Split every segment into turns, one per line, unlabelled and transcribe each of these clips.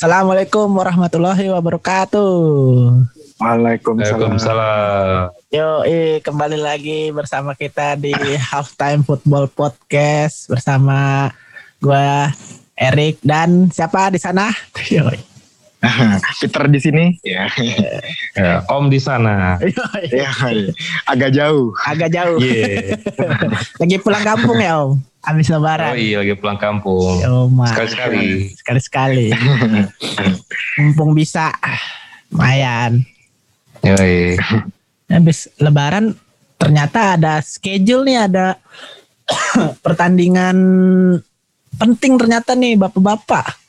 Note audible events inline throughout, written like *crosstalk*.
Assalamualaikum warahmatullahi wabarakatuh.
Waalaikumsalam.
Waalaikumsalam.
Yo, eh, kembali lagi bersama kita di Halftime Football Podcast bersama gua Erik dan siapa di sana? *laughs* Yo, *laughs*
Peter di sini. Ya.
Ya, Om di sana.
yo,
ya. Agak jauh.
agak jauh.
Iya. *laughs*
Lagi pulang kampung ya Om. Habis
Oh
lebaran.
iya lagi pulang kampung.
Mas.
Sekali-sekali.
Sekali-sekali. *laughs* Mumpung bisa. Lumayan.
Yoi.
Habis lebaran ternyata ada schedule nih ada *coughs* pertandingan penting ternyata nih bapak-bapak.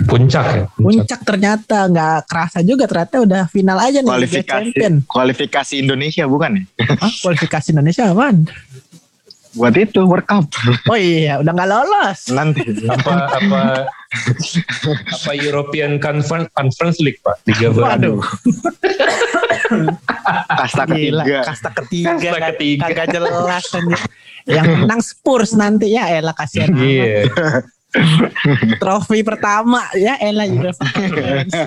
Puncak ya.
Puncak ternyata nggak kerasa juga ternyata udah final aja nih Liga
Kualifikasi
Champion.
kualifikasi Indonesia bukan ya? *laughs*
Hah, kualifikasi Indonesia apaan?
Buat itu World Cup
Oh iya, udah nggak lolos.
nanti.
Apa apa *laughs* apa European Conference Conference League Pak? Liga
Waduh,
baru. *laughs*
Kasta
gila.
ketiga.
Kasta ketiga.
Kasta ketiga.
Kagak jelas. Yang menang Spurs nanti ya elah kasihan amat.
Iya.
Trofi pertama ya elah juga.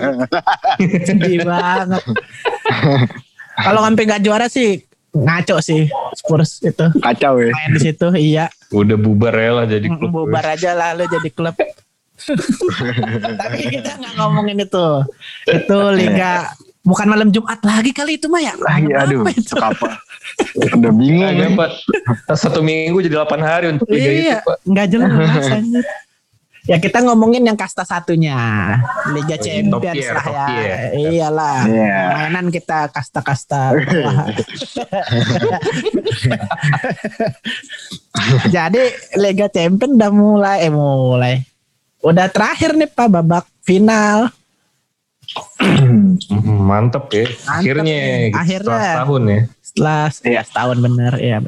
*laughs* Sedih banget. Kalau sampai nggak juara sih ngaco sih Spurs itu
Kacau ya.
main di situ iya
Udah bubar ya lah jadi klub.
bubar aja lah lu jadi klub *laughs* tapi kita nggak ngomongin itu itu liga bukan malam Jumat lagi kali itu mah ya
Lagi aduh,
itu?
apa? Udah bingung.
Agak
nih.
Pak. Satu minggu jadi 8 hari untuk Liga itu
iya
Pak.
nggak jelas anjir. Ya kita ngomongin yang kasta satunya Liga
Top
Champions lah ya iyalah
Iya.
mainan kita kasta-kasta *laughs* jadi Liga Champions udah mulai eh mulai udah terakhir nih pak babak final *clears throat*
Mantep ya.
Mantep
Akhirnya
Akhirnya.
setelah tahun ya.
setelah ya setahun bener ya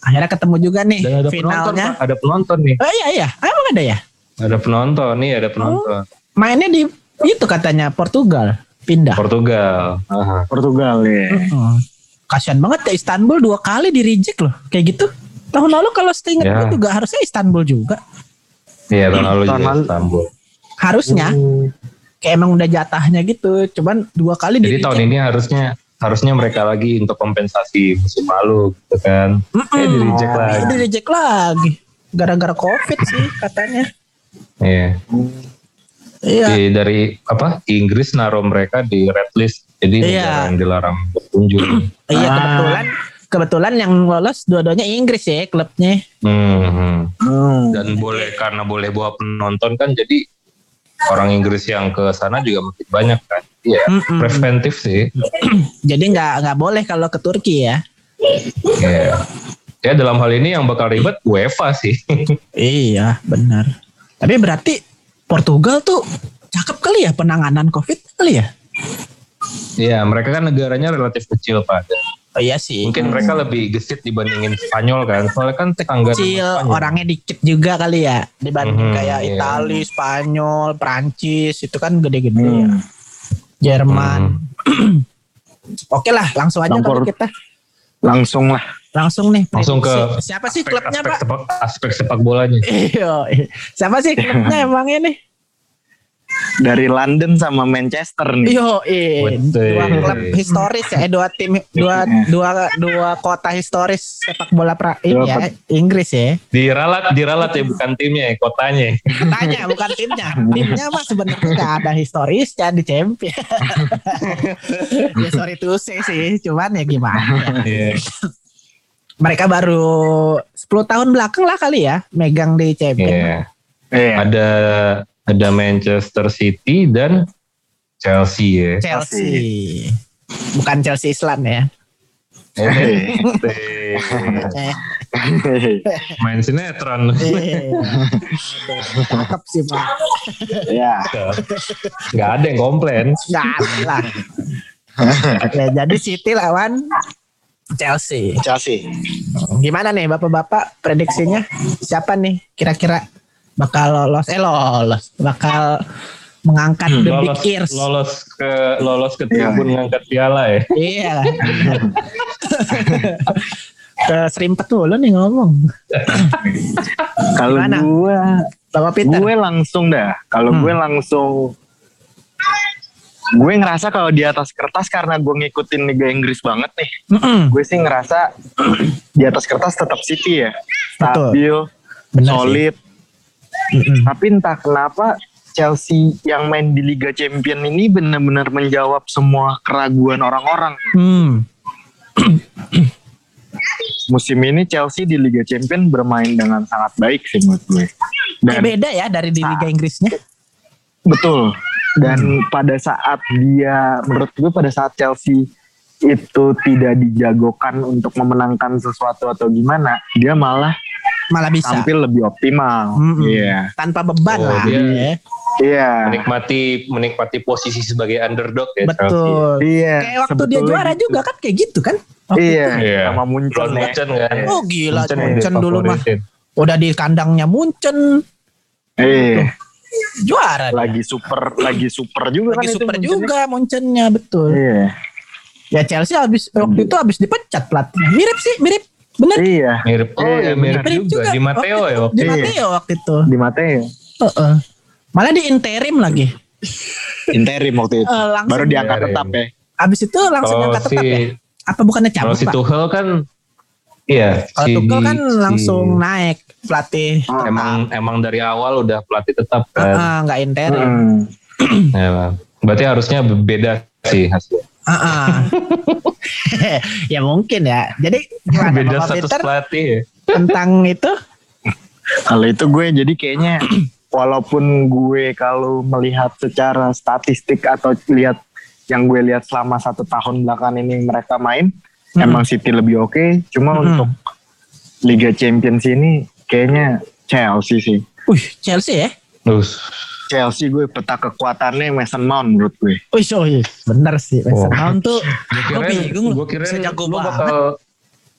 akhirnya ketemu juga nih
Dan ada penonton
finalnya
Pak. Ada penonton nih.
oh iya iya emang ada ya
Ada penonton nih, ada penonton.
mainnya di itu katanya Portugal pindah
Portugal. Aha.
Portugal ya.
Heeh. kasihan banget ya Istanbul dua kali di reject loh kayak gitu tahun lalu kalau seingat
Ya.
gue juga harusnya Istanbul juga
Iya tahun lalu juga
lalu.
Istanbul.
harusnya kayak emang udah jatahnya gitu cuman dua kali di
Jadi tahun ini harusnya harusnya mereka lagi untuk kompensasi musim lalu gitu kan. Eh di reject lagi.
di reject lagi gara-gara covid sih katanya
Iya.
iya
Di- dari apa? Inggris naruh mereka di red list. Jadi
Iya.
negara yang dilarang berkunjung. *clears throat*
iya
Ah.
kebetulan kebetulan yang lolos dua-duanya Inggris ya klubnya
Hmm.
Hmm.
Dan boleh karena boleh bawa penonton kan jadi orang Inggris yang ke sana juga makin banyak kan. Iya.
Mm-mm.
Preventif sih.
jadi nggak nggak boleh kalau ke Turki ya
Iya. Ya dalam hal ini yang bakal ribet UEFA sih. *laughs*
iya benar tapi berarti Portugal tuh cakep kali ya penanganan covid kali ya
Iya, mereka kan negaranya relatif kecil Pak.
oh iya sih
Mungkin mereka lebih gesit dibandingin Spanyol kan. Soalnya kan tetangga
kecil orangnya dikit juga kali ya dibanding
Mhm,
kayak
iya.
Itali, Spanyol, Prancis itu kan gede-gede ya.
Hmm.
Jerman. *clears throat* Oke lah, langsung aja kali kita.
Langsung lah.
Langsung nih.
Langsung ke
siapa sih
aspek,
klubnya,
aspek
Pak?
sepak, aspek sepak bolanya. *laughs*
Iya, siapa sih klubnya *laughs* emangnya nih?
Dari London sama Manchester nih.
Yo, eh, dua klub historis ya, eh, dua tim, dua dua dua kota historis sepak bola pra, ini ya, Inggris ya.
Diralat, diralat ya bukan timnya, ya, kotanya.
Tanya bukan timnya, timnya mah sebenarnya nggak ada historis dan di champion. *laughs* ya sorry to say sih, cuman ya gimana? ya.
Iya.
Mereka baru 10 tahun belakang lah kali ya megang di champion.
Iya.
Iya.
Ada ada Manchester City dan Chelsea ya.
Chelsea. Bukan Chelsea Island ya.
Eh, *laughs* Main sinetron.
eh. *laughs* Cakep sih Pak.
Ya.
Nggak ada yang komplain.
Ada lah. ya, jadi City lawan Chelsea.
Chelsea.
Gimana nih bapak-bapak prediksinya? Siapa nih kira-kira bakal lolos? Eh lolos. Bakal mengangkat the big
lolos,
ears.
lolos ke lolos ke tribun ngangkat piala ya.
Iya. Ke serimpet dulu nih ngomong.
Kalau gua
Bapak Peter.
Gue langsung dah. Kalau
Hmm.
gue langsung gue ngerasa kalau di atas kertas karena gue ngikutin Liga Inggris banget nih.
Mm-mm.
Gue sih ngerasa di atas kertas tetap City ya.
Betul.
Stabil,
Benar sih. Mm-mm.
Tapi entah kenapa Chelsea yang main di Liga Champion ini benar-benar menjawab semua keraguan orang-orang.
Hmm. *clears throat*
Musim ini Chelsea di Liga Champion bermain dengan sangat baik sih menurut gue. Dan
beda ya dari di Liga Inggrisnya.
betul. Dan pada saat dia menurut gue pada saat Chelsea itu tidak dijagokan untuk memenangkan sesuatu atau gimana, dia malah
Malah bisa.
tampil lebih optimal. Iya.
Tanpa beban
Oh,
lah.
dia-
ya.
Iya.
menikmati menikmati posisi sebagai underdog ya. Chelsea.
Betul.
Iya.
Kayak waktu dia
sebetulnya
juara
gitu.
juga kan kayak gitu kan. Waktu
Iya.
itu.
Iya.
Sama muncul
Lawan
ya.
Munchen kan.
Oh gila,
Munchen
Munchen dulu mah. Udah di kandangnya Munchen.
Iya.
Juara. dia.
Lagi super, lagi super juga
Lagi
kan itu
super
Munchennya.
juga Munchennya betul.
Iya.
Ya Chelsea habis waktu itu habis dipecat pelatihnya. Mirip sih, mirip. Bener.
Iya.
Mirip. Oh
Iya,
ya mirip
Mirip
juga. Di Matteo
waktu
ya
itu.
waktu
Di
itu.
Matteo waktu itu.
Di Mateo.
Heeh. Malah di interim lagi. *laughs*
Interim waktu itu.
Eh, langsung
Baru diangkat
Interim.
tetap ya.
Habis itu langsung
Kalau
angkat
si
tetap ya. Apa bukannya
kalau
cabut
si
Pak?
Tuchel kan iya.
Kalau
si-
Tuchel kan
si-
langsung naik pelatih.
emang emang dari awal udah pelatih tetap kan.
Heeh, nggak interim.
Hmm.
Ya, berarti harusnya beda sih hasilnya.
Heeh. *laughs* ya mungkin ya. Jadi gimana
Beda
Bapak
status
Peter
pelatih ya.
tentang itu?
Kalau itu gue jadi kayaknya walaupun gue kalau melihat secara statistik atau lihat yang gue lihat selama satu tahun belakang ini mereka main
Hmm.
emang City lebih oke. Cuma
Hmm.
untuk Liga Champions ini kayaknya Chelsea sih.
Wih, Chelsea ya?
Terus
Chelsea gue peta kekuatannya Mason Mount menurut gue.
Wih, oh iya, bener sih. Mason
Oh.
Mount tuh
gue gue kira
bisa jago
lu
banget.
bakal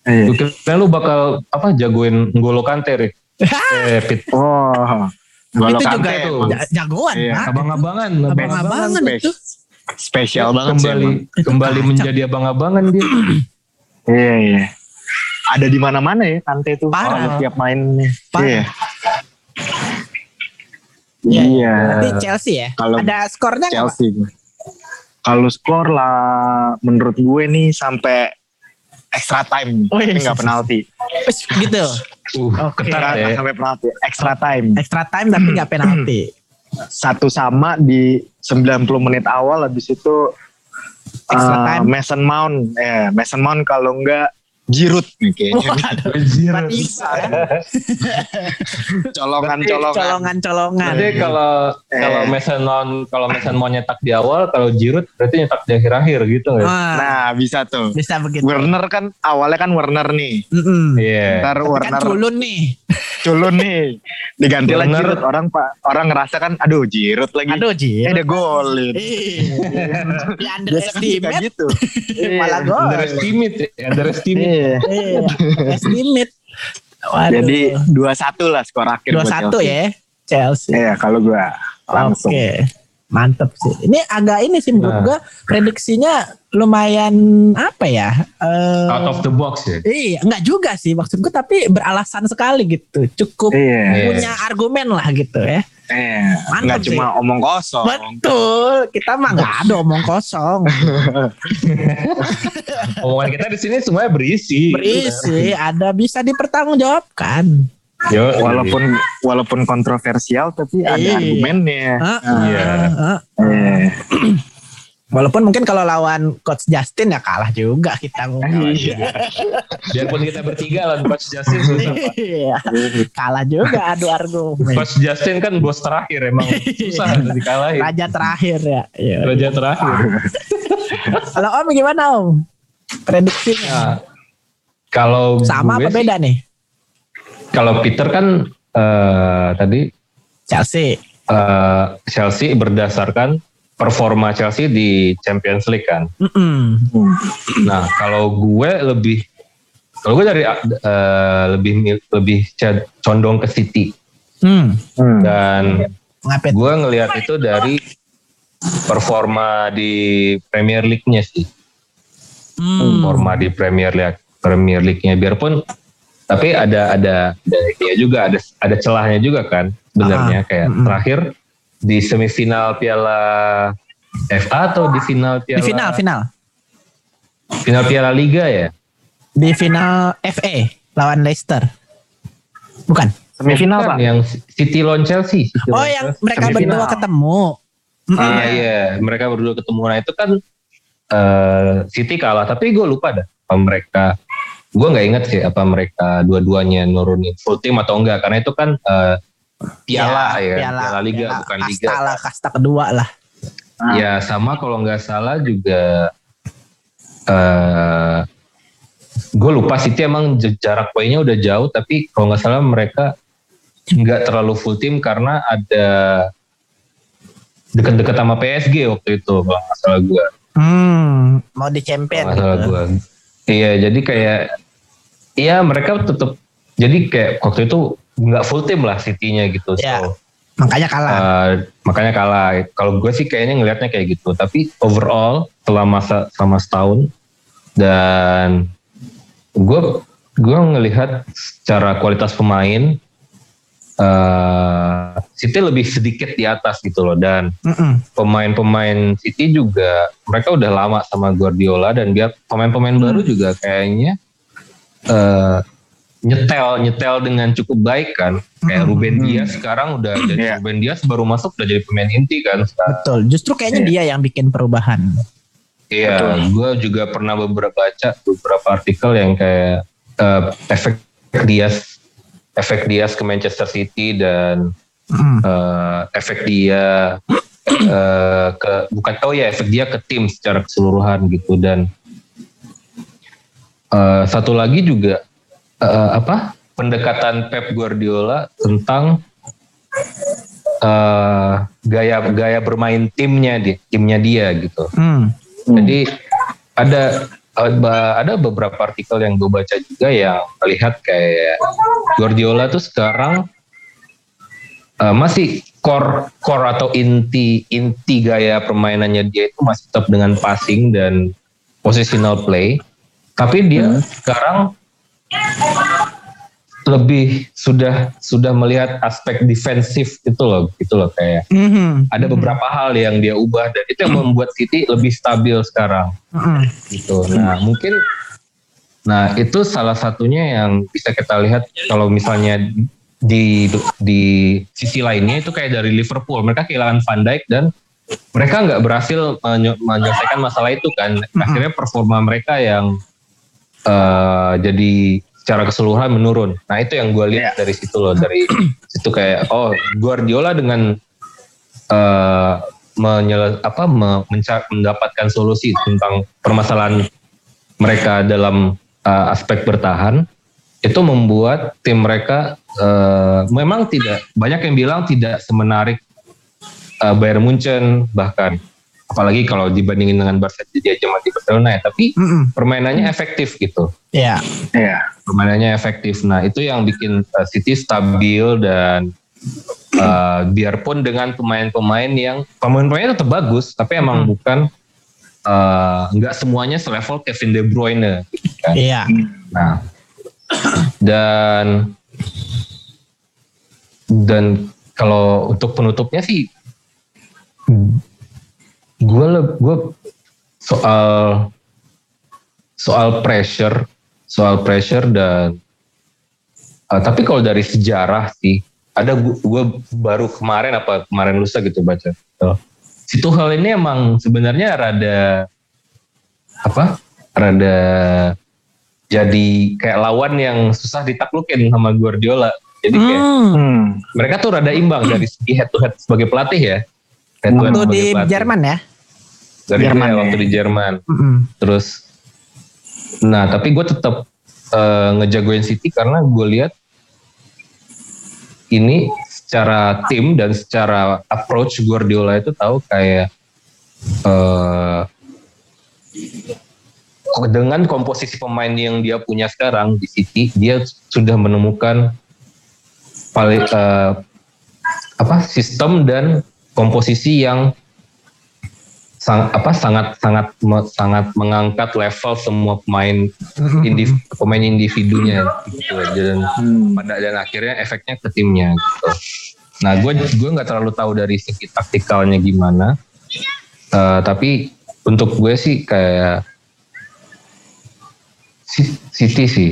Iya.
gue kira lu bakal apa jagoin Ngolo Kante Rik. *laughs* eh Pit
Oh, Golo
itu
Kante
juga ja- jagoan,
Iya.
Abang-abangan
Abang-abangan itu.
Spesial banget sih
kembali
emang.
Itu
kembali menjadi abang-abangan dia.
Iya, iya. Ada di mana-mana ya Kante tuh.
Parah.
Kalau tiap mainnya.
Parah.
Iya.
Iya,
Iya.
Tapi Chelsea ya?
Kalau
Ada skornya?
Chelsea. Kalau skor lah menurut gue nih sampai extra time,
Oh, iya.
tapi nggak penalti.
Gitu.
Uh,
Oke.
ketat
Nggak
ya.
nggak sampai penalti, extra time.
Extra time tapi nggak penalti. *clears throat*
Satu sama di 90 menit awal habis itu
Extra
eh,
time.
Mason Mount, eh Mason Mount kalau enggak Giroud nih kayaknya.
Waduh,
Anjir.
Empat Isa kan? *laughs*
Colongan-colongan.
Colongan-colongan.
Jadi kalau
Eh.
kalau Mason kalau Mason Mount nyetak di awal, kalau Giroud berarti nyetak di akhir-akhir gitu nggak?
Nah bisa tuh.
bisa begitu.
Werner kan awalnya kan Werner nih.
Mm-mm.
Iya.
Ntar
Tapi kan
Werner
culun nih. *laughs*
culun nih. Diganti lah
Werner.
Giroud. Orang pak orang ngerasa kan aduh Giroud lagi.
Aduh, Ji.
Eh, dia golin.
Iya. *laughs* Di
Biasa kan
underestimate.
gitu.
Malah gol.
Underestimate, ya, underestimate.
Iya.
Iya. Estimate. Waduh.
Jadi 2-1 lah skor akhir
dua
buat
satu
Chelsea.
ya Chelsea.
Iya kalau gua langsung.
Oke. Mantep sih. Ini agak ini sih menurut
Nah.
gua prediksinya lumayan apa ya? eh,
Out of the box ya.
Iya, enggak juga sih maksud gua tapi beralasan sekali gitu. Cukup
Iya.
Iya.
punya argumen lah gitu ya. Mantap
Nggak
sih.
cuma omong kosong.
Betul. Kita mah nggak ada omong kosong. *laughs*
Omongan kita di sini semuanya berisi.
Berisi, ada bisa dipertanggungjawabkan.
Yo,
Walaupun walaupun kontroversial tapi ada
Iya.
argumennya.
Iya.
heeh.
Iya.
Walaupun mungkin kalau lawan Coach Justin ya kalah juga kita.
Iya.
biarpun kita bertiga lawan Coach Justin susah.
Iya. Kalah juga adu argumen.
Coach Justin kan bos terakhir emang susah dikalahin.
Raja terakhir ya. Iya.
Raja terakhir. *laughs*
Kalau Om gimana Om? Prediksinya
Nah, kalau
sama apa
gue sih-
beda nih?
Kalau Peter kan eh, tadi
Chelsea.
eh, Chelsea berdasarkan performa Chelsea di Champions League kan.
Mm-mm.
Nah, kalau gue lebih kalau gue dari eh, lebih lebih condong ke City
Hmm.
Hmm.
dan
Ngapet.
gue ngelihat itu dari performa di Premier League-nya sih.
Hmm.
Performa di Premier League Premier League-nya biarpun tapi ada ada ada juga ada ada celahnya juga kan. sebenarnya
Ah,
kayak
mm-mm.
terakhir di semifinal Piala FA atau di final Piala
Di final, final.
final Piala Liga ya?
Di final FA lawan Leicester. Bukan.
Semifinal
Bukan,
pak.
yang City lawan Chelsea. City
Oh,
lawan
yang
Chelsea.
mereka
Semifinal.
berdua ketemu.
Ah iya, mereka berdua ketemu. Nah itu kan eh City kalah, tapi gue lupa dah apa mereka. Gue nggak inget sih apa mereka dua-duanya nurunin full team atau enggak, karena itu kan eh, piala ya, piala, Liga
piala
bukan
kasta
Liga.
lah, kasta kedua lah.
Ah.
Ya sama kalau nggak salah juga eh gue lupa City emang jarak poinnya udah jauh tapi kalau nggak salah mereka nggak terlalu full team karena ada deket-deket sama PSG waktu itu kalau nggak salah gue
Hmm, mau di champion
kalau nggak salah
gitu.
gue iya jadi kayak iya mereka tetap jadi kayak waktu itu nggak full team lah City-nya gitu
Ya.
so
Makanya kalah.
Uh, makanya kalah. Kalau gue sih kayaknya ngelihatnya kayak gitu. Tapi overall setelah masa sama setahun dan gue gue ngelihat secara kualitas pemain uh, City lebih sedikit di atas gitu loh dan pemain-pemain City juga mereka udah lama sama Guardiola dan dia pemain-pemain baru juga kayaknya eh, nyetel nyetel dengan cukup baik kan kayak
Hmm.
Ruben Dias sekarang udah jadi
Iya.
Ruben Dias baru masuk udah jadi pemain inti kan sekarang.
Betul. Justru kayaknya dia yang bikin perubahan.
Iya, gue juga pernah beberapa baca beberapa artikel yang kayak eh, efek Dias efek Dias ke Manchester City dan
Mm.
eh, efek dia eh, ke bukan oh ya efek dia ke tim secara keseluruhan gitu dan eh, satu lagi juga eh, apa? Pendekatan Pep Guardiola tentang eh, gaya gaya bermain timnya di timnya dia gitu.
Hmm.
jadi ada ada beberapa artikel yang gue baca juga yang melihat kayak Guardiola tuh sekarang uh, masih core core atau inti inti gaya permainannya dia itu masih tetap dengan passing dan positional play, tapi dia sekarang lebih sudah sudah melihat aspek defensif itu loh gitu loh kayak
Mhm.
ada beberapa hal yang dia ubah dan itu yang membuat City lebih stabil sekarang
Mm-mm.
gitu. Nah mungkin, nah itu salah satunya yang bisa kita lihat kalau misalnya di di sisi lainnya itu kayak dari Liverpool mereka kehilangan Van Dijk dan mereka nggak berhasil menye- menyelesaikan masalah itu kan. Akhirnya performa mereka yang eh, jadi secara keseluruhan menurun. Nah itu yang gue lihat dari situ loh dari *clears throat* situ kayak oh Guardiola dengan eh menyele, apa me- menca- mendapatkan solusi tentang permasalahan mereka dalam eh, aspek bertahan itu membuat tim mereka eh, memang tidak banyak yang bilang tidak semenarik eh, Bayern Munchen bahkan apalagi kalau dibandingin dengan Barca dia zaman di Barcelona ya tapi
Mm-mm.
permainannya efektif gitu
Ya.
Iya.
permainannya efektif. Nah itu yang bikin uh, City stabil dan uh, biarpun dengan pemain-pemain yang pemain-pemainnya tetap bagus, tapi emang bukan uh, nggak semuanya selevel Kevin De Bruyne. Gitu kan.
Iya.
Nah dan dan kalau untuk penutupnya sih gue gue soal soal pressure soal pressure dan uh, tapi kalau dari sejarah sih ada gue baru kemarin apa kemarin lusa gitu baca uh, si Tuchel ini emang sebenarnya rada apa rada jadi kayak lawan yang susah ditaklukin sama Guardiola jadi kayak
Hmm.
Hmm.
mereka tuh rada imbang dari segi head to head sebagai pelatih ya head to head
Waktu
sebagai
di
pelatih.
Jerman ya.
Dari
Jerman ya.
waktu di Jerman
Mm-mm.
terus nah tapi gue tetap eh, ngejagoin City karena gue lihat ini secara tim dan secara approach Guardiola itu tahu kayak eh dengan komposisi pemain yang dia punya sekarang di City dia sudah menemukan paling eh, apa sistem dan komposisi yang sang, apa sangat sangat me- sangat mengangkat level semua pemain *laughs* indiv, pemain individunya gitu dan
Hmm.
pada dan akhirnya efeknya ke timnya gitu. Nah, gue gue nggak terlalu tahu dari segi taktikalnya gimana. Uh, tapi untuk gue sih kayak City sih.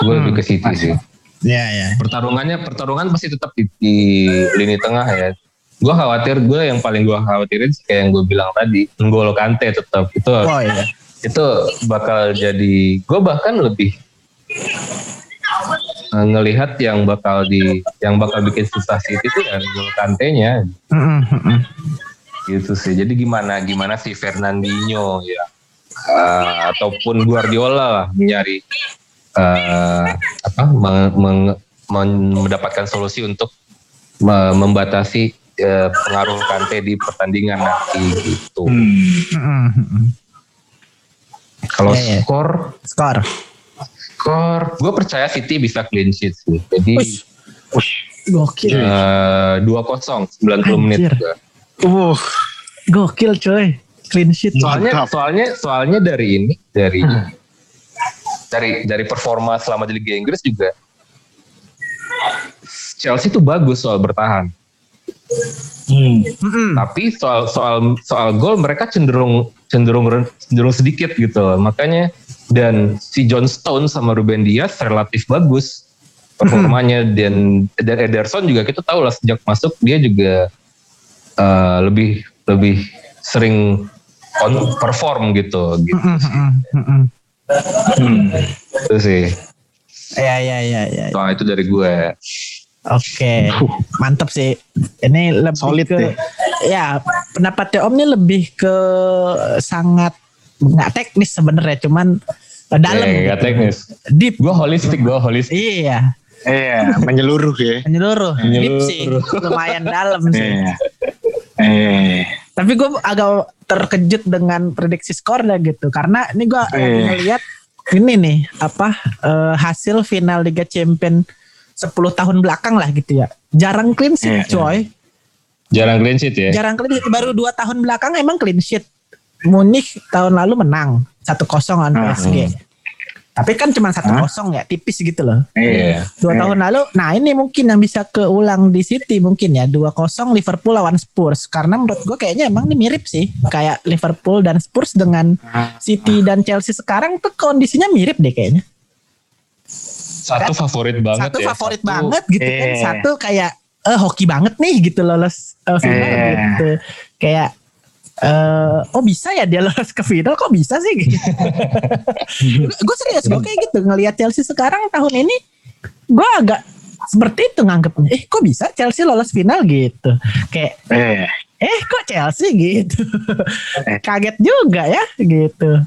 Gue hmm, lebih ke City sih.
Iya, ya.
Pertarungannya pertarungan pasti tetap di, di lini tengah ya. Gue khawatir gue yang paling gue khawatirin kayak yang gue bilang tadi, N'Golo Kante tetap itu. Oh iya. Itu bakal jadi gue bahkan lebih uh, ngelihat yang bakal di yang bakal bikin susah City itu ya N'Golo Kante-nya. gitu sih. Jadi gimana gimana si Fernandinho ya uh, ataupun Guardiola lah mencari uh, apa meng, meng, mendapatkan solusi untuk me, membatasi uh, pengaruh Kante di pertandingan nanti gitu. Hmm. Kalau yeah, yeah. skor,
skor,
skor, gue percaya City bisa clean sheet sih. Jadi,
ush, gokil.
Dua kosong, sembilan puluh menit.
Uh, gokil coy, clean sheet.
Soalnya, soalnya, soalnya dari ini, dari hmm dari dari performa selama di Liga Inggris juga Chelsea itu bagus soal bertahan. Hmm. Tapi soal soal soal gol mereka cenderung cenderung cenderung sedikit gitu. Makanya dan si John Stone sama Ruben Dias relatif bagus performanya hmm. dan dan Ederson juga kita tahu lah sejak masuk dia juga uh, lebih lebih sering on perform gitu gitu. Hmm. Hmm. Itu sih.
Ya ya ya ya.
Soal itu dari gue.
Oke, okay. mantap sih. Ini lebih Solid ke, deh. ya pendapatnya Om ini lebih ke sangat nggak teknis sebenarnya, cuman dalam.
Yeah, nggak teknis.
Deep.
Gue holistik, gue holistik.
Iya.
Iya, menyeluruh ya.
Menyeluruh. menyeluruh. Deep sih, lumayan dalam sih. Iya.
Eh.
Tapi gue agak terkejut dengan prediksi skornya gitu karena ini gue eh. ngeliat ini nih apa uh, hasil final Liga Champion 10 tahun belakang lah gitu ya. Jarang clean sheet, eh, coy.
Jarang clean sheet ya.
Jarang clean sheet. Baru dua tahun belakang emang clean sheet. Munich tahun lalu menang 1-0 lawan PSG. Hmm. Tapi kan cuma satu kosong ya, tipis gitu loh.
Iya.
Dua iya. tahun lalu, nah ini mungkin yang bisa keulang di City mungkin ya dua kosong Liverpool lawan Spurs. Karena menurut gue kayaknya emang ini mirip sih, kayak Liverpool dan Spurs dengan City dan Chelsea sekarang tuh kondisinya mirip deh kayaknya.
Satu kan? favorit banget
satu ya. Favorit satu favorit banget gitu kan. Eh. Satu kayak eh hoki banget nih gitu lolos uh, final eh. gitu. Kayak uh, oh bisa ya dia *laughs* lolos ke final kok bisa sih *laughs* gitu. gue serius gue kayak gitu ngelihat Chelsea sekarang tahun ini gue agak seperti itu nganggepnya eh kok bisa Chelsea lolos final gitu kayak eh, eh kok Chelsea *laughs* gitu eh. kaget juga ya gitu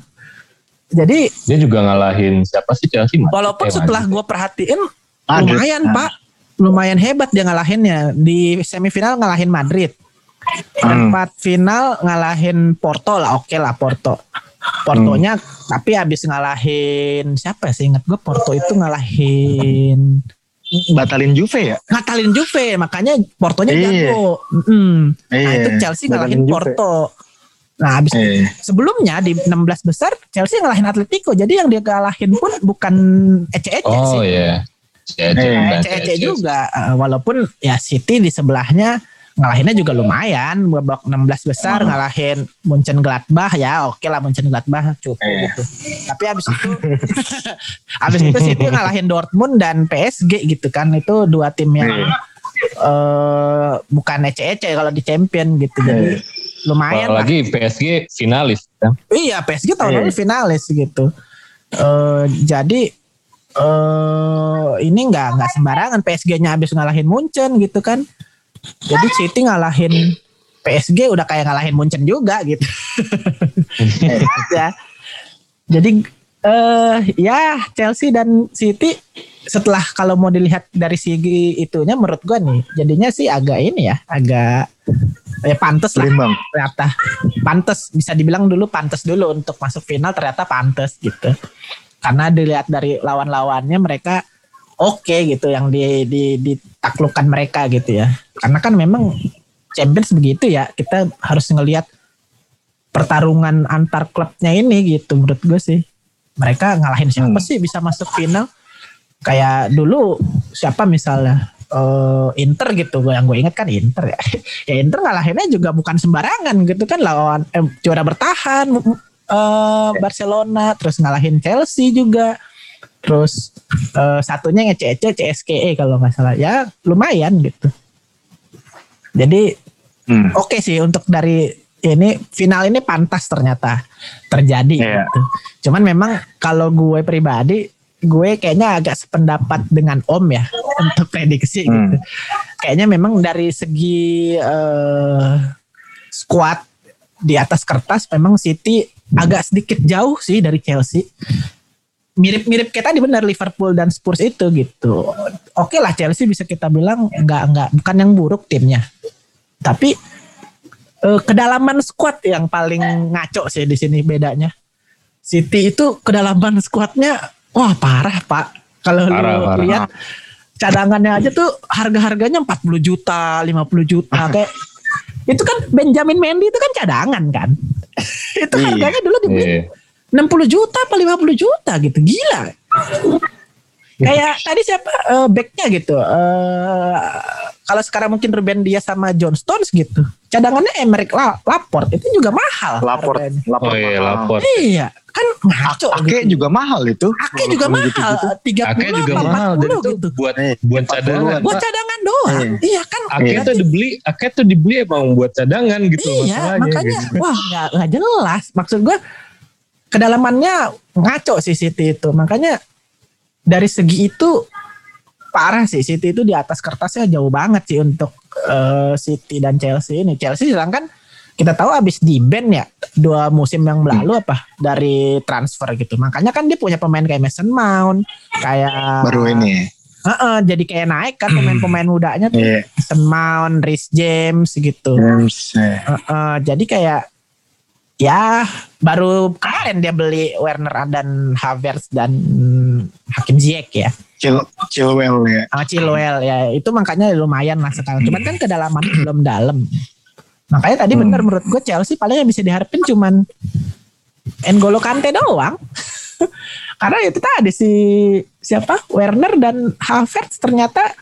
jadi
dia juga ngalahin siapa sih Chelsea
walaupun setelah gue perhatiin lumayan pak lumayan hebat dia ngalahinnya di semifinal ngalahin Madrid Empat hmm. final ngalahin Porto lah, oke okay lah Porto. Portonya hmm. tapi habis ngalahin siapa sih ingat gue Porto itu ngalahin
batalin Juve ya?
Batalin Juve, makanya Portonya iya. jago. Mm. Nah, iya. itu Chelsea ngalahin Porto. Nah, habis iya. sebelumnya di 16 besar Chelsea ngalahin Atletico. Jadi yang dia ngalahin pun bukan ece-ece
oh, sih. Oh iya.
Ece-ece juga walaupun ya City di sebelahnya ngalahinnya juga lumayan babak 16 besar oh. ngalahin Munchen Gladbach ya oke okay lah Munchen Gladbach cukup eh. gitu tapi habis itu *laughs* habis itu City ngalahin Dortmund dan PSG gitu kan itu dua tim yang eh. uh, bukan ece-ece kalau di champion gitu jadi lumayan
lagi PSG finalis kan?
iya PSG tahun lalu finalis gitu uh, jadi uh, ini nggak nggak sembarangan PSG-nya habis ngalahin Munchen gitu kan jadi City ngalahin PSG udah kayak ngalahin Munchen juga gitu. *laughs* ya. Jadi uh, ya Chelsea dan City setelah kalau mau dilihat dari segi itunya menurut gua nih jadinya sih agak ini ya agak ya pantas lah Limbang. ternyata pantas bisa dibilang dulu pantas dulu untuk masuk final ternyata pantas gitu karena dilihat dari lawan-lawannya mereka oke okay gitu yang di, di ditaklukkan mereka gitu ya. Karena kan memang Champions begitu ya, kita harus ngelihat pertarungan antar klubnya ini gitu menurut gue sih. Mereka ngalahin siapa hmm. sih bisa masuk final? Kayak dulu siapa misalnya eh, Inter gitu yang gue ingat kan Inter ya *laughs* ya Inter ngalahinnya juga bukan sembarangan gitu kan lawan eh, juara bertahan eh, Barcelona terus ngalahin Chelsea juga terus eh, satunya ngece CSKE kalau nggak salah ya lumayan gitu jadi
Hmm.
oke sih untuk dari ini final ini pantas ternyata terjadi
Iya.
gitu. Cuman memang kalau gue pribadi gue kayaknya agak sependapat dengan Om ya *laughs* untuk prediksi
Hmm.
gitu. Kayaknya memang dari segi eh, squad di atas kertas memang City agak sedikit jauh sih dari Chelsea. Mirip-mirip kayak tadi benar Liverpool dan Spurs itu gitu. Oke lah Chelsea bisa kita bilang nggak nggak bukan yang buruk timnya. Tapi eh, kedalaman squad yang paling ngaco sih di sini bedanya. City itu kedalaman squadnya wah parah pak. Kalau lu lihat cadangannya aja tuh harga-harganya 40 juta, 50 juta *laughs* kayak itu kan Benjamin Mendy itu kan cadangan kan. *laughs* itu
Iya.
harganya dulu dibeli
Iya.
60 juta apa 50 juta gitu. Gila. Kayak tadi siapa eh, backnya gitu. Eh kalau sekarang mungkin Ruben Dias sama John Stones gitu. Cadangannya Emerick La- Laporte itu juga mahal.
Lapor,
harganya.
lapor
Oh iya,
mahal.
lapor.
Iya, kan ngaco
Ake
gitu.
juga mahal itu.
Ake juga mahal,
gitu-gitu.
30
Ake juga mahal dan
40
itu
gitu.
buat
Eh,
buat
40-an.
cadangan.
Buat cadangan doang.
Iya.
Iya kan.
Ake
Iya.
tuh dibeli, Ake tuh dibeli emang buat cadangan gitu
Iya,
masalahnya.
makanya
gitu.
wah nggak nggak jelas. Maksud gue kedalamannya ngaco sih City itu. Makanya dari segi itu parah sih City itu di atas kertasnya jauh banget sih untuk eh, City dan Chelsea ini. Chelsea sedangkan kita tahu abis di ban ya dua musim yang lalu apa dari transfer gitu. Makanya kan dia punya pemain kayak Mason Mount, kayak
Baru ini.
Heeh, jadi kayak naik kan pemain-pemain mudanya tuh.
Iya.
Mason Mount, Rhys James gitu.
James, eh.
Heeh, jadi kayak ya baru kemarin dia beli Werner dan Havertz dan Hakim Ziyech ya
Chil Chilwell ya.
sama Chilwell ya itu makanya lumayan lah sekarang cuman kan kedalaman *clears throat* belum dalam makanya tadi
Hmm.
bener menurut gue Chelsea paling yang bisa diharapin cuman N'Golo Kante doang *laughs* karena itu tadi si siapa Werner dan Havertz ternyata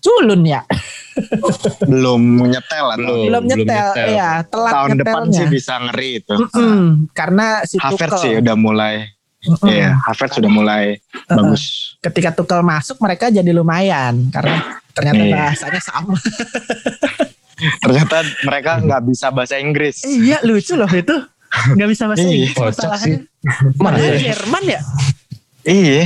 culun ya *laughs*
Belum nyetel atau
Belum.
belum nyetel,
nyetel.
ya telat
tahun depan
nyetelnya.
sih bisa ngeri itu.
Mm-mm, karena si
Havertz
Tuchel
sih udah mulai.
Mm-mm.
Iya, Havertz sudah mulai bagus.
ketika Tuchel masuk mereka jadi lumayan karena ternyata
Iya.
bahasanya sama. *laughs*
Ternyata mereka nggak bisa bahasa Inggris.
iya lucu loh itu. Nggak bisa bahasa
Iya.
Inggris masalahnya.
Mana ya?
Jerman ya.
Iya,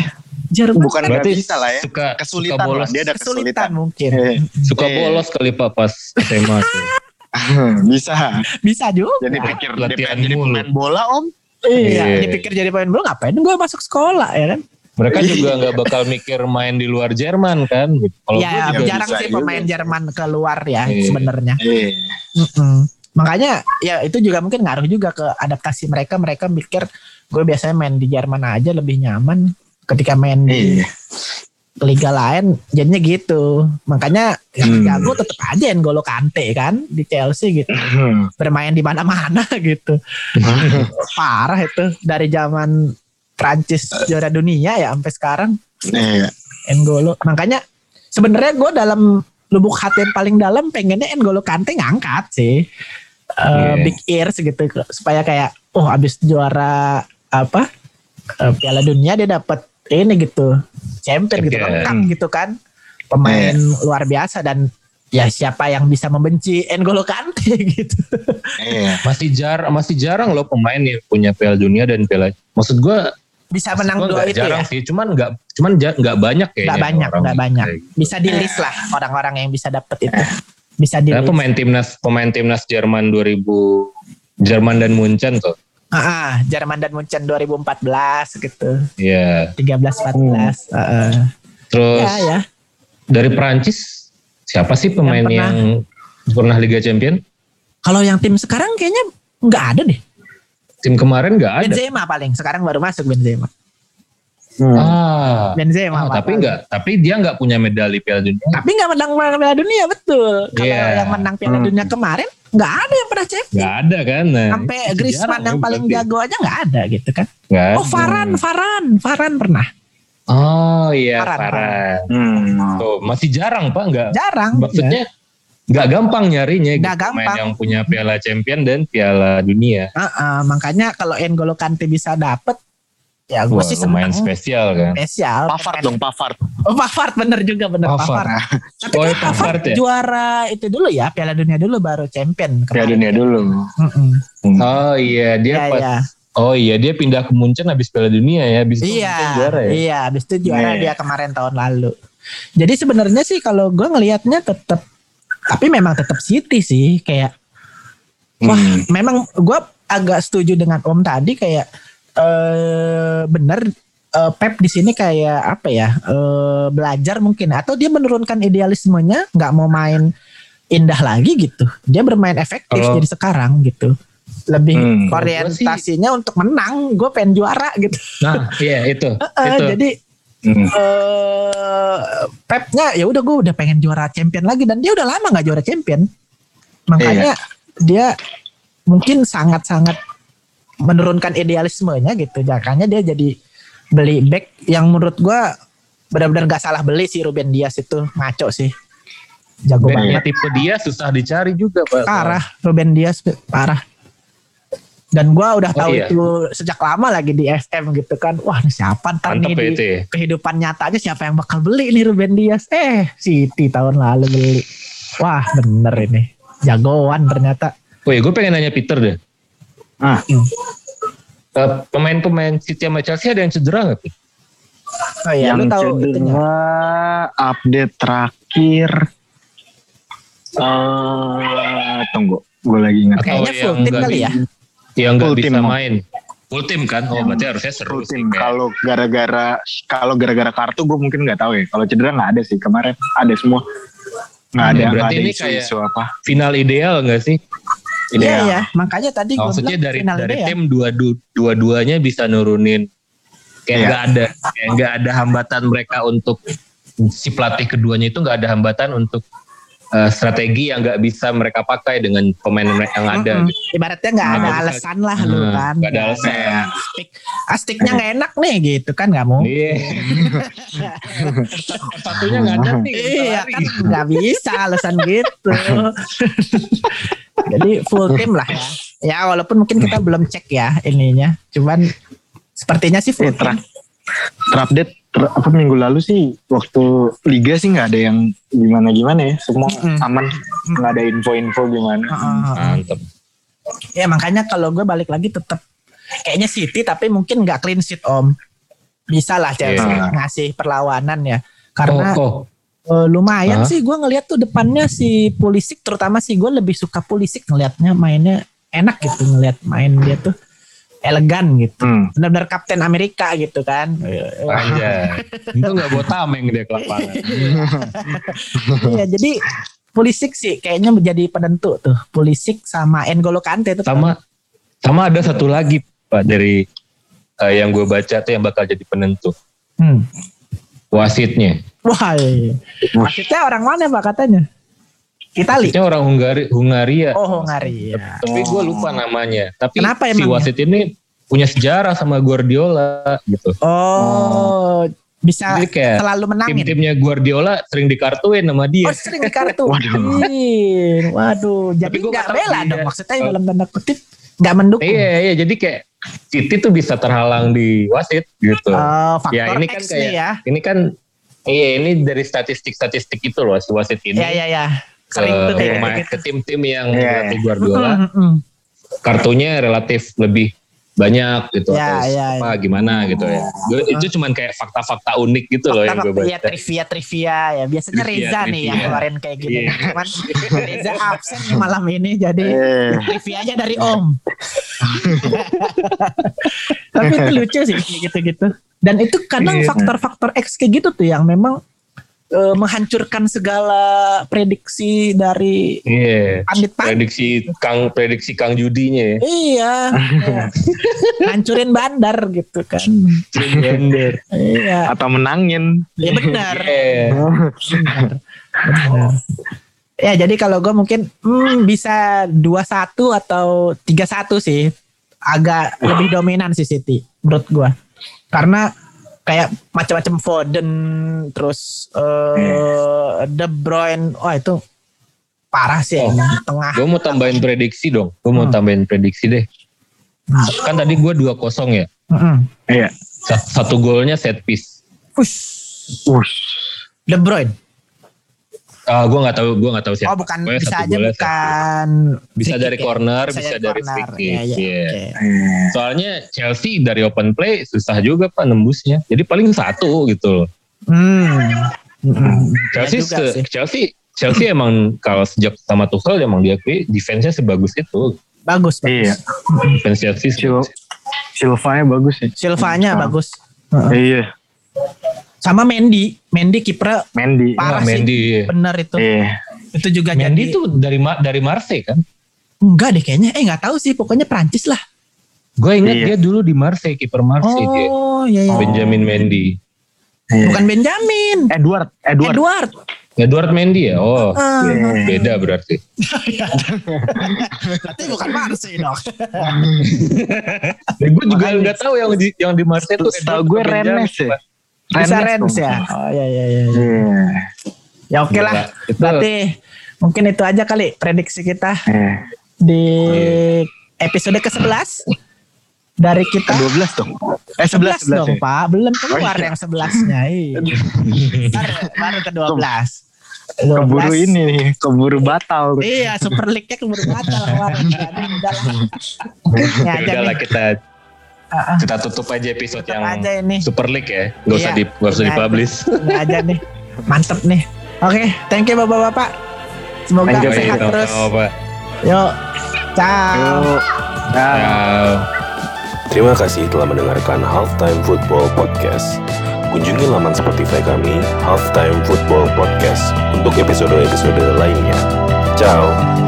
Jerman
bukan
kan
nggak
Berarti
bisa lah ya.
suka
Kesulitan
suka
lah,
bolos,
dia ada
kesulitan
kesulitan.
mungkin.
Iya.
suka
Iya.
bolos kali pak pas SMA tuh. *laughs*
bisa.
Bisa juga.
Jadi pikir
Latihan
jadi pemain bola om.
Iya,
Iya.
dipikir jadi pemain bola ngapain gue masuk sekolah ya kan?
Mereka juga nggak bakal mikir main di luar Jerman kan. Kalau
ya
gue juga
jarang sih
juga
pemain
sih.
Jerman keluar ya
Iya.
sebenarnya.
Iya.
Mm-mm. Makanya ya itu juga mungkin ngaruh juga ke adaptasi mereka. Mereka mikir gue biasanya main di Jerman aja lebih nyaman ketika main di
Iya.
Liga lain jadinya gitu. Makanya yang
Hmm.
jago tetap aja N'Golo Kante kan di Chelsea gitu.
Hmm.
Bermain di mana-mana *laughs* gitu. *laughs* Parah itu dari zaman Prancis juara dunia ya sampai sekarang
Iya.
N'Golo. Makanya sebenarnya gue dalam lubuk hati yang paling dalam pengennya N'Golo Kante ngangkat sih. Eh,
Iya.
Big ears gitu supaya kayak oh abis juara apa eh, Piala Dunia dia dapat ini gitu champion gitu lengkap gitu kan pemain luar biasa dan ya siapa yang bisa membenci N'Golo Kante *laughs* gitu.
Iya.
masih jar masih jarang loh pemain yang punya Piala Dunia dan Piala. Maksud gue
Bisa menang
Gua
dua itu
jarang
ya.
sih, cuman nggak cuman nggak banyak kayaknya.
Nggak banyak,
orang
nggak banyak.
gitu.
Bisa di list lah orang-orang yang bisa dapet itu. Bisa di list.
pemain timnas pemain timnas Jerman 2000 Jerman dan Munchen tuh.
Ah, Jerman dan Munchen 2014 gitu.
Iya.
13 14. Heeh.
Terus
Ya ya.
dari Prancis siapa sih pemain
Yang
yang
pernah-
pernah, Liga Champion?
Kalau yang tim sekarang kayaknya nggak ada deh.
Tim kemarin nggak ada.
Benzema paling. Sekarang baru masuk Benzema.
Hmm.
Ah.
Benzema.
Ah, tapi nggak, tapi dia nggak punya medali Piala Dunia.
Tapi nggak menang Piala Dunia betul. Kalau
Iya.
yang menang Piala
Hmm.
Dunia kemarin nggak ada yang pernah champion.
Nggak ada kan? Nah,
Sampai Griezmann
jarang
yang
ya
paling
berarti.
jago aja nggak ada gitu kan.
Nggak
Oh
ada.
Varan, Varan, Varan pernah.
Oh iya,
Farhan,
Farhan.
Hmm.
Tuh, masih jarang Pak, nggak?
Jarang.
Maksudnya nggak gampang nyarinya
Nggak
gitu. Pemain
gampang.
yang punya Piala Champion dan Piala Dunia.
ya. Heeh, makanya kalau N'Golo Kante bisa dapet, ya gue
Wah,
sih
lumayan
seneng.
spesial kan.
Spesial.
Pavard dong, Pavard.
Oh Pavard bener juga bener
Pavard.
Pavard. Tapi
Oh,
kan
Pavard ya?
juara itu dulu ya, Piala Dunia dulu baru champion.
Piala dunia dulu.
Mm-mm.
Oh iya, dia
Iya,
pas
iya.
Oh iya, dia pindah ke Munchen habis Piala Dunia ya, habis itu
Iya,
Munchen juara ya.
iya, habis itu juara
Iya.
dia kemarin tahun lalu. Jadi sebenarnya sih kalau gue ngelihatnya tetap, tapi memang tetap City sih kayak, wah,
Hmm.
memang gue agak setuju dengan Om tadi kayak eh bener eh, Pep di sini kayak apa ya eh, belajar mungkin atau dia menurunkan idealismenya, nggak mau main indah lagi gitu. Dia bermain efektif
Kalau-
jadi sekarang gitu. Lebih
Hmm.
orientasinya untuk menang, gue pengen juara gitu.
Nah, iya itu. *laughs* Itu.
jadi
Hmm.
eh Pepnya ya udah gue udah pengen juara champion lagi dan dia udah lama nggak juara champion makanya dia mungkin sangat-sangat menurunkan idealismenya gitu. Makanya dia jadi beli back yang menurut gue benar-benar gak salah beli sih Ruben Dias itu. Ngaco sih. Jago
Backnya
banget.
tipe dia susah dicari juga Pak.
parah Ruben Dias parah. Dan gua udah
Oh,
tahu
iya.
itu sejak lama lagi di FM gitu kan. Wah ini siapa ntar
Mantep
nih
ya
di
ya.
kehidupan nyatanya siapa yang bakal beli nih Ruben Dias? Eh City tahun lalu beli. Wah bener ini. Jagoan ternyata.
Oh iya, gue pengen nanya Peter deh.
Ah.
Eh, pemain-pemain City sama Chelsea ada yang cedera nggak?
Oh iya lu
yang
tahu itunya?
cedera update terakhir. Eh tunggu gue lagi ingat.
Kayaknya full
yang
tim kali ya?
Yang nggak
Full
bisa main. Full tim kan? Oh berarti harusnya seru
full
sih.
tim
kayak-
kalau gara-gara kalau gara-gara kartu gue mungkin nggak tahu ya. Kalau cedera nggak ada sih kemarin. Ada semua. Nggak
Hmm,
ada
berarti
ada
ini
isu-isu apa.
Final ideal nggak sih?
Iya
Ideal.
iya makanya tadi gue
Maksudnya
bilang
dari
final
dari
ya.
tim dua du- dua-duanya bisa nurunin kayak
Iya.
nggak ada kayak nggak ada hambatan mereka untuk si pelatih keduanya itu nggak ada hambatan untuk eh, strategi yang nggak bisa mereka pakai dengan pemain mereka yang ada. Gitu.
ibaratnya nggak ada
Nah,
alasan lah lu
Hmm,
kan
nggak ada alasan.
stick ah, sticknya nggak enak nih gitu kan nggak mau
Iya. *laughs* Satunya nggak ada nih.
Iya kan nggak bisa alasan gitu. *laughs* Jadi full tim lah ya. Ya walaupun mungkin kita belum cek ya ininya. Cuman sepertinya sih full
Eh, ter- terupdate ter- apa minggu lalu sih waktu liga sih nggak ada yang gimana gimana ya semua
Mm-mm.
aman nggak ada info-info gimana
Heeh.
Mantep.
Ya makanya kalau gue balik lagi tetap kayaknya City tapi mungkin nggak clean sheet om. Bisa lah Chelsea
Iya.
ngasih perlawanan ya. Karena
oh, oh.
eh, lumayan
Hah?
sih gue ngeliat tuh depannya si Pulisic terutama sih gue lebih suka Pulisic ngelihatnya mainnya enak gitu ngelihat main dia tuh elegan gitu.
Hmm.
benar-benar Kapten Amerika gitu kan.
Anjay. Itu nggak bawa tameng dia ke lapangan. *laughs*
Iya, jadi Pulisic sih kayaknya menjadi penentu tuh. Pulisic sama N'Golo Kante itu.
sama sama ada satu lagi pak dari eh, yang gue baca tuh yang bakal jadi penentu
Hmm.
wasitnya
Wah, iya. maksudnya orang mana Pak katanya? Itali.
wasitnya orang Hungari Hungaria
Oh, Hungaria.
tapi gue lupa namanya tapi
Kenapa
si wasit ini punya sejarah sama Guardiola gitu
Oh, bisa
jadi kayak
selalu menangin.
tim-timnya Guardiola sering dikartuin sama dia
Oh, sering di kartu. *laughs*
Waduh.
Waduh, jadi nggak bela
dia-
dong. Maksudnya dalam tanda kutip nggak mendukung.
iya iya jadi kayak City tuh bisa terhalang di wasit gitu
Oh, faktor
ya ini kan
X
kayak
ya.
ini kan iya ini dari statistik-statistik itu loh si wasit ini
Iya, iya, iya.
Ke,
Sering
pemain-
gitu.
ke tim-tim yang
Iya.
melatih Guardiola
Mm,
kartunya relatif lebih banyak gitu
Ya,
atau
ya,
apa gimana gitu ya. Gua- itu cuman kayak fakta-fakta unik gitu loh yang gue
Fakta-fakta, ya
baca.
trivia trivia ya biasanya
Trivia,
Reza nih yang
trivia.
keluarin kayak gini
Iya.
cuman Reza absen nih malam ini jadi
Eh,
trivianya dari Om tapi itu lucu sih gitu-gitu dan itu kadang
Iya.
faktor-faktor X kayak gitu tuh yang memang eh, menghancurkan segala prediksi dari
Iya.
pandit-pandit
Prediksi Kang prediksi Kang Judinya ya.
iya *laughs* iya. hancurin bandar gitu kan
Blender.
iya
atau menangin
ya benar *laughs*
Iya.
Benar. Benar. Ya jadi kalau gue mungkin hmm, bisa 2-1 atau 3-1 sih. Agak lebih dominan sih City menurut gue. Karena kayak macam-macam Foden terus eh De Bruyne wah itu parah sih
Oh.
ini tengah
Gue mau tambahin prediksi dong. Gue mau
Hmm.
tambahin prediksi deh. Kan tadi gue 2-0 ya.
Mm-mm.
Iya.
Sa- Satu golnya set piece.
Wush.
Ush.
De Bruyne
Ah, gue nggak tahu, gue nggak tahu siapa.
oh bukan
Pokoknya
bisa
satu
aja
piece.
bukan
Bisa
free
dari
kick ya?
corner, bisa dari free kick,
Iya, iya,
iya.
oke.
Eh,
Soalnya Chelsea dari open play susah juga pak nembusnya. Jadi paling satu gitu loh.
Hmm. Mm-mm.
Chelsea
Ya
se-. Chelsea Chelsea emang kalau sejak sama Tuchel emang diakui defense-nya sebagus itu.
bagus bagus
Iya.
Defense Chelsea
Sil Silvanya bagus ya.
Silvanya
Hmm.
bagus Heeh.
Iya.
Sama Mendy Mendy kiper
Mendy.
Parah
Ah,
sih.
Mendy.
bener itu
Iya.
itu juga
Mendy
jadi
tuh dari Ma- dari Marseille kan?
enggak deh kayaknya eh nggak tahu sih pokoknya Prancis lah
Gue ingat
Iya.
dia dulu di Marseille, kiper Marseille dia.
oh iya iya
Benjamin Mendy.
Iya.
bukan Benjamin
Edward. Edward.
Edward
Edward Mendy ya? Oh,
Iya.
beda berarti. *laughs*
berarti bukan Marseille dong *laughs*
gue juga nggak tahu yang di yang di Marseille tuh.
Setahu
Edward
gue
atau Benjamin,
Rennes ya.
Bisa
Rennes
Rennes
dong.
ya oh iya iya iya
Iya.
ya oke lah
Gila. Itu-
berarti mungkin itu aja kali prediksi kita
Iya.
di episode ke-11 dari kita
12 dong. Eh
11
11
dong
ya.
Pak belum keluar
Oh, iya.
yang 11-nya iya. *laughs* baru, baru ke 12
Keburu ini nih, keburu batal.
Iya, Super League-nya keburu batal *laughs*
Ya
aja
udahlah
nih.
kita
Ah.
kita tutup aja episode
Tutup
yang
aja ini.
Super League ya. Gak usah
Iya,
di gak usah dipublish.
Ini aja nih. Mantep nih. Oke, thank you Bapak-bapak. Semoga
Thank you,
sehat
Sama-sama,
terus. Yuk. Ciao.
Yuk.
Ciao.
Terima kasih telah mendengarkan Halftime Football Podcast. Kunjungi laman Spotify kami, Halftime Football Podcast, untuk episode-episode lainnya. Ciao!